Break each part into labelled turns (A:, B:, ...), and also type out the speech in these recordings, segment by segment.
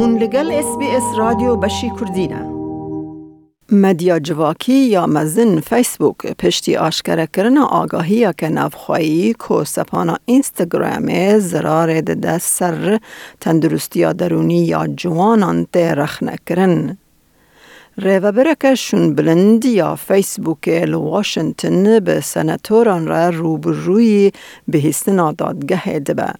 A: هون لگل اس بی اس رادیو بشی کردینه مدیا جواکی یا مزن فیسبوک پشتی آشکره کرن آگاهی که نفخوایی که سپانا اینستاگرام زرار ده سر تندرستی درونی یا جوانان ته رخ نکرن. ریو برکه شون بلند یا فیسبوک لواشنطن به سنتوران را روبروی به هستنا دادگه دبه.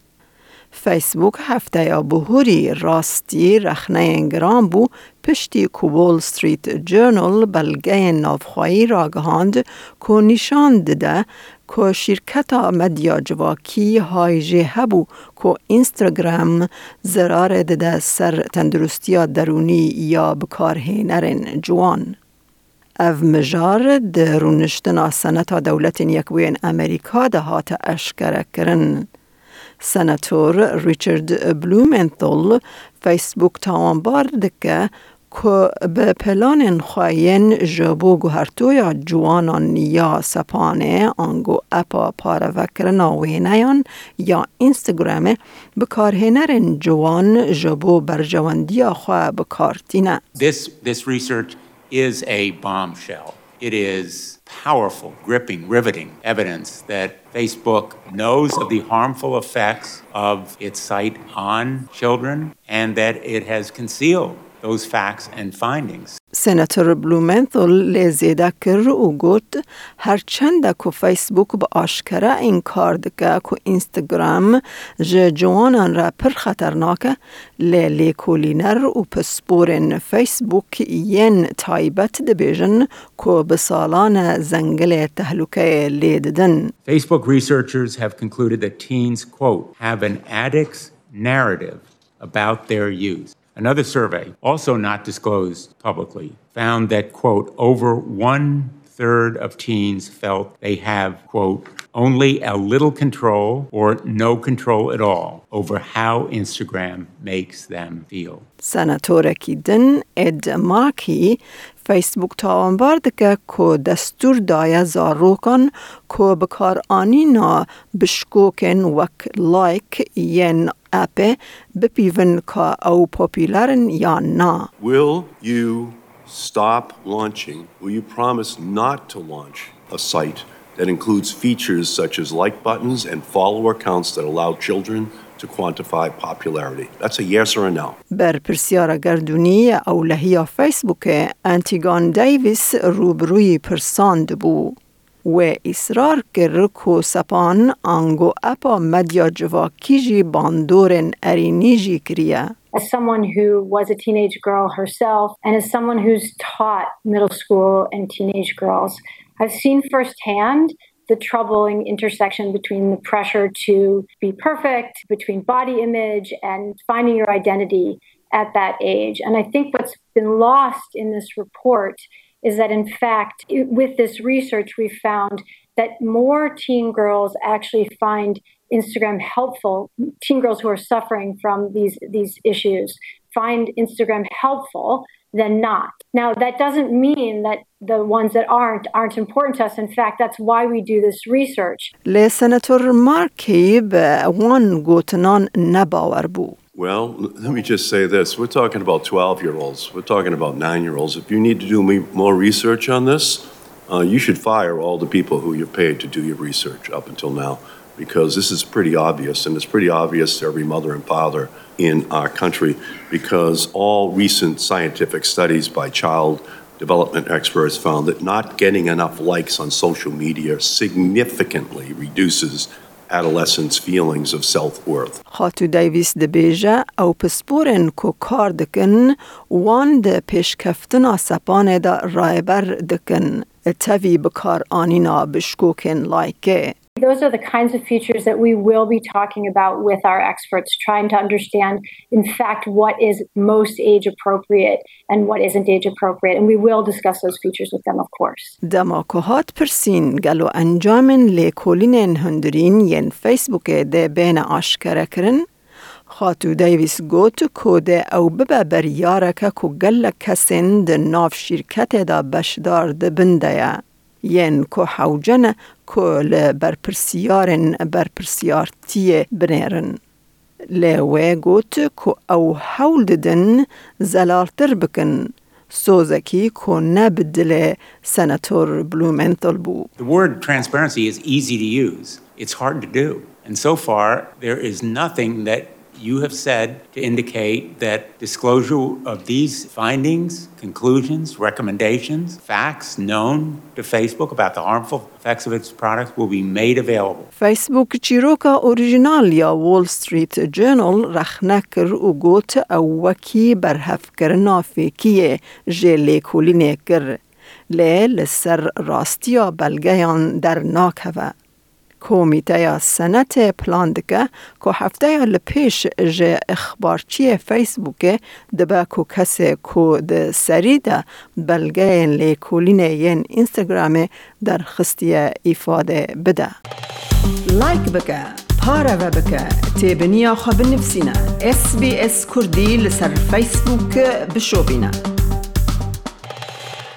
A: فیسبوک هفته بهوری راستی رخنه انگرام بو پشتی کوبول ستریت جرنل بلگه نافخوایی را گهاند که نشان دده که شرکت مدیا جواکی های جه هبو که اینستاگرام زرار دده سر تندرستی درونی یا بکارهینرن جوان. او مجار در رونشتنا سنتا دولت یکوین امریکا ده هات اشکره کرن. سناتور ریچارد بلومنتل فیسبوک تاوانبار دکه که به پلان خواهین جبو گوهرتو یا جوانان یا سپانه آنگو اپا پاروکرنا وینیان یا اینستاگرام بکارهنرن جوان جبو برجواندی خواه بکارتینه
B: This, this research is a bombshell. It is powerful, gripping, riveting evidence that Facebook knows of the harmful effects of its site on children and that it has concealed those facts and findings.
A: سناتور بلومنتل لیزیده کر و گوت هرچند که فیسبوک با آشکره این کار دکه که اینستاگرام جه جوانان را پر خطرناکه لیلی کولینر و پسپورن فیسبوک ین تایبت دبیجن که به سالان زنگل تهلوکه لیددن.
B: Facebook researchers have concluded that teens, quote, have an addict's narrative about their use. Another survey, also not disclosed publicly, found that, quote, over one third of teens felt they have, quote, only a little control or no control at all over how Instagram makes them feel.
A: سناتور کیدن اد ماکی فیسبوک تاوانبار دکه که دستور دایه زاروکن که بکار آنینا بشکوکن وک لایک ین اپ بپیون که او پاپیلرن یا نا.
C: Will you stop launching? Will you promise not to launch a site that includes features such as like buttons and follower counts that allow children to quantify popularity? That's a yes or a no.
A: بر پرسیار گردونی اولهی فیسبوک انتیگان دیویس روبروی پرساند بو و اصرار کرد که سپان آنگو اپا مدیا جواکی جی باندورن ارینی جی کریه.
D: as someone who was a teenage girl herself and as someone who's taught middle school and teenage girls, I've seen firsthand the troubling intersection between the pressure to be perfect, between body image and finding your identity at that age. And I think what's been lost in this report is that, in fact, with this research, we found that more teen girls actually find Instagram helpful. Teen girls who are suffering from these these issues find Instagram helpful than not. Now that doesn't mean that the ones that aren't aren't important to us. In fact, that's why we do this research.
A: لسناتور مارکی به وان گوتنان نباور بو.
C: Well, let me just say this. We're talking about 12 year olds. We're talking about nine year olds. If you need to do me- more research on this, uh, you should fire all the people who you've paid to do your research up until now because this is pretty obvious, and it's pretty obvious to every mother and father in our country because all recent scientific studies by child development experts found that not getting enough likes on social media significantly reduces adolescents' feelings of self worth.
A: خاتو او پسپورن کو کار دکن وان ده پیشکفتنا سپانه ده رایبر دکن تاوی بکار آنینا بشکوکن لایکه
D: Those are the kinds of features that we will be talking about with our experts, trying to understand, in fact, what is most age appropriate and what isn't age appropriate. And we will discuss those features with them, of course.
A: دما که هات پرسین گلو انجامن لیکولین هندرین ین فیسبوک ده بین آشکره کرن خاتو دیویس گوت که ده او ببه بریاره که که گل کسین ده ناف شرکت ده بشدار ده بنده ین که حوجن که لبرپرسیارن برپرسیارتی بنیرن. لوی گوت کو او حول ددن زلالتر بکن سوزکی کو نبدل سناتور بلومنتل بو.
B: The word transparency is easy to use. It's hard to do. And so far, there is nothing that you have said to indicate that disclosure of these findings, conclusions, recommendations, facts known to Facebook about the harmful effects of its products will be made available.
A: فیسبوک چیروکا اوریجینال یا وول ستریت جرنال رخنکر و گوت او وکی برهف کرنا فیکیه جه لیکولینه کر. لی لسر راستیا بلگیان در ناکوه. کمیته سنت پلان دکه که هفته لپیش جه اخبارچی فیسبوک دبه که کسی که ده سری ده بلگه لیکولین ین اینستاگرام در خستی ایفاده بده. لایک بکه پاره و بکه تیبنیا خواب نفسینا اس بی اس کردی لسر فیسبوک بشو بینه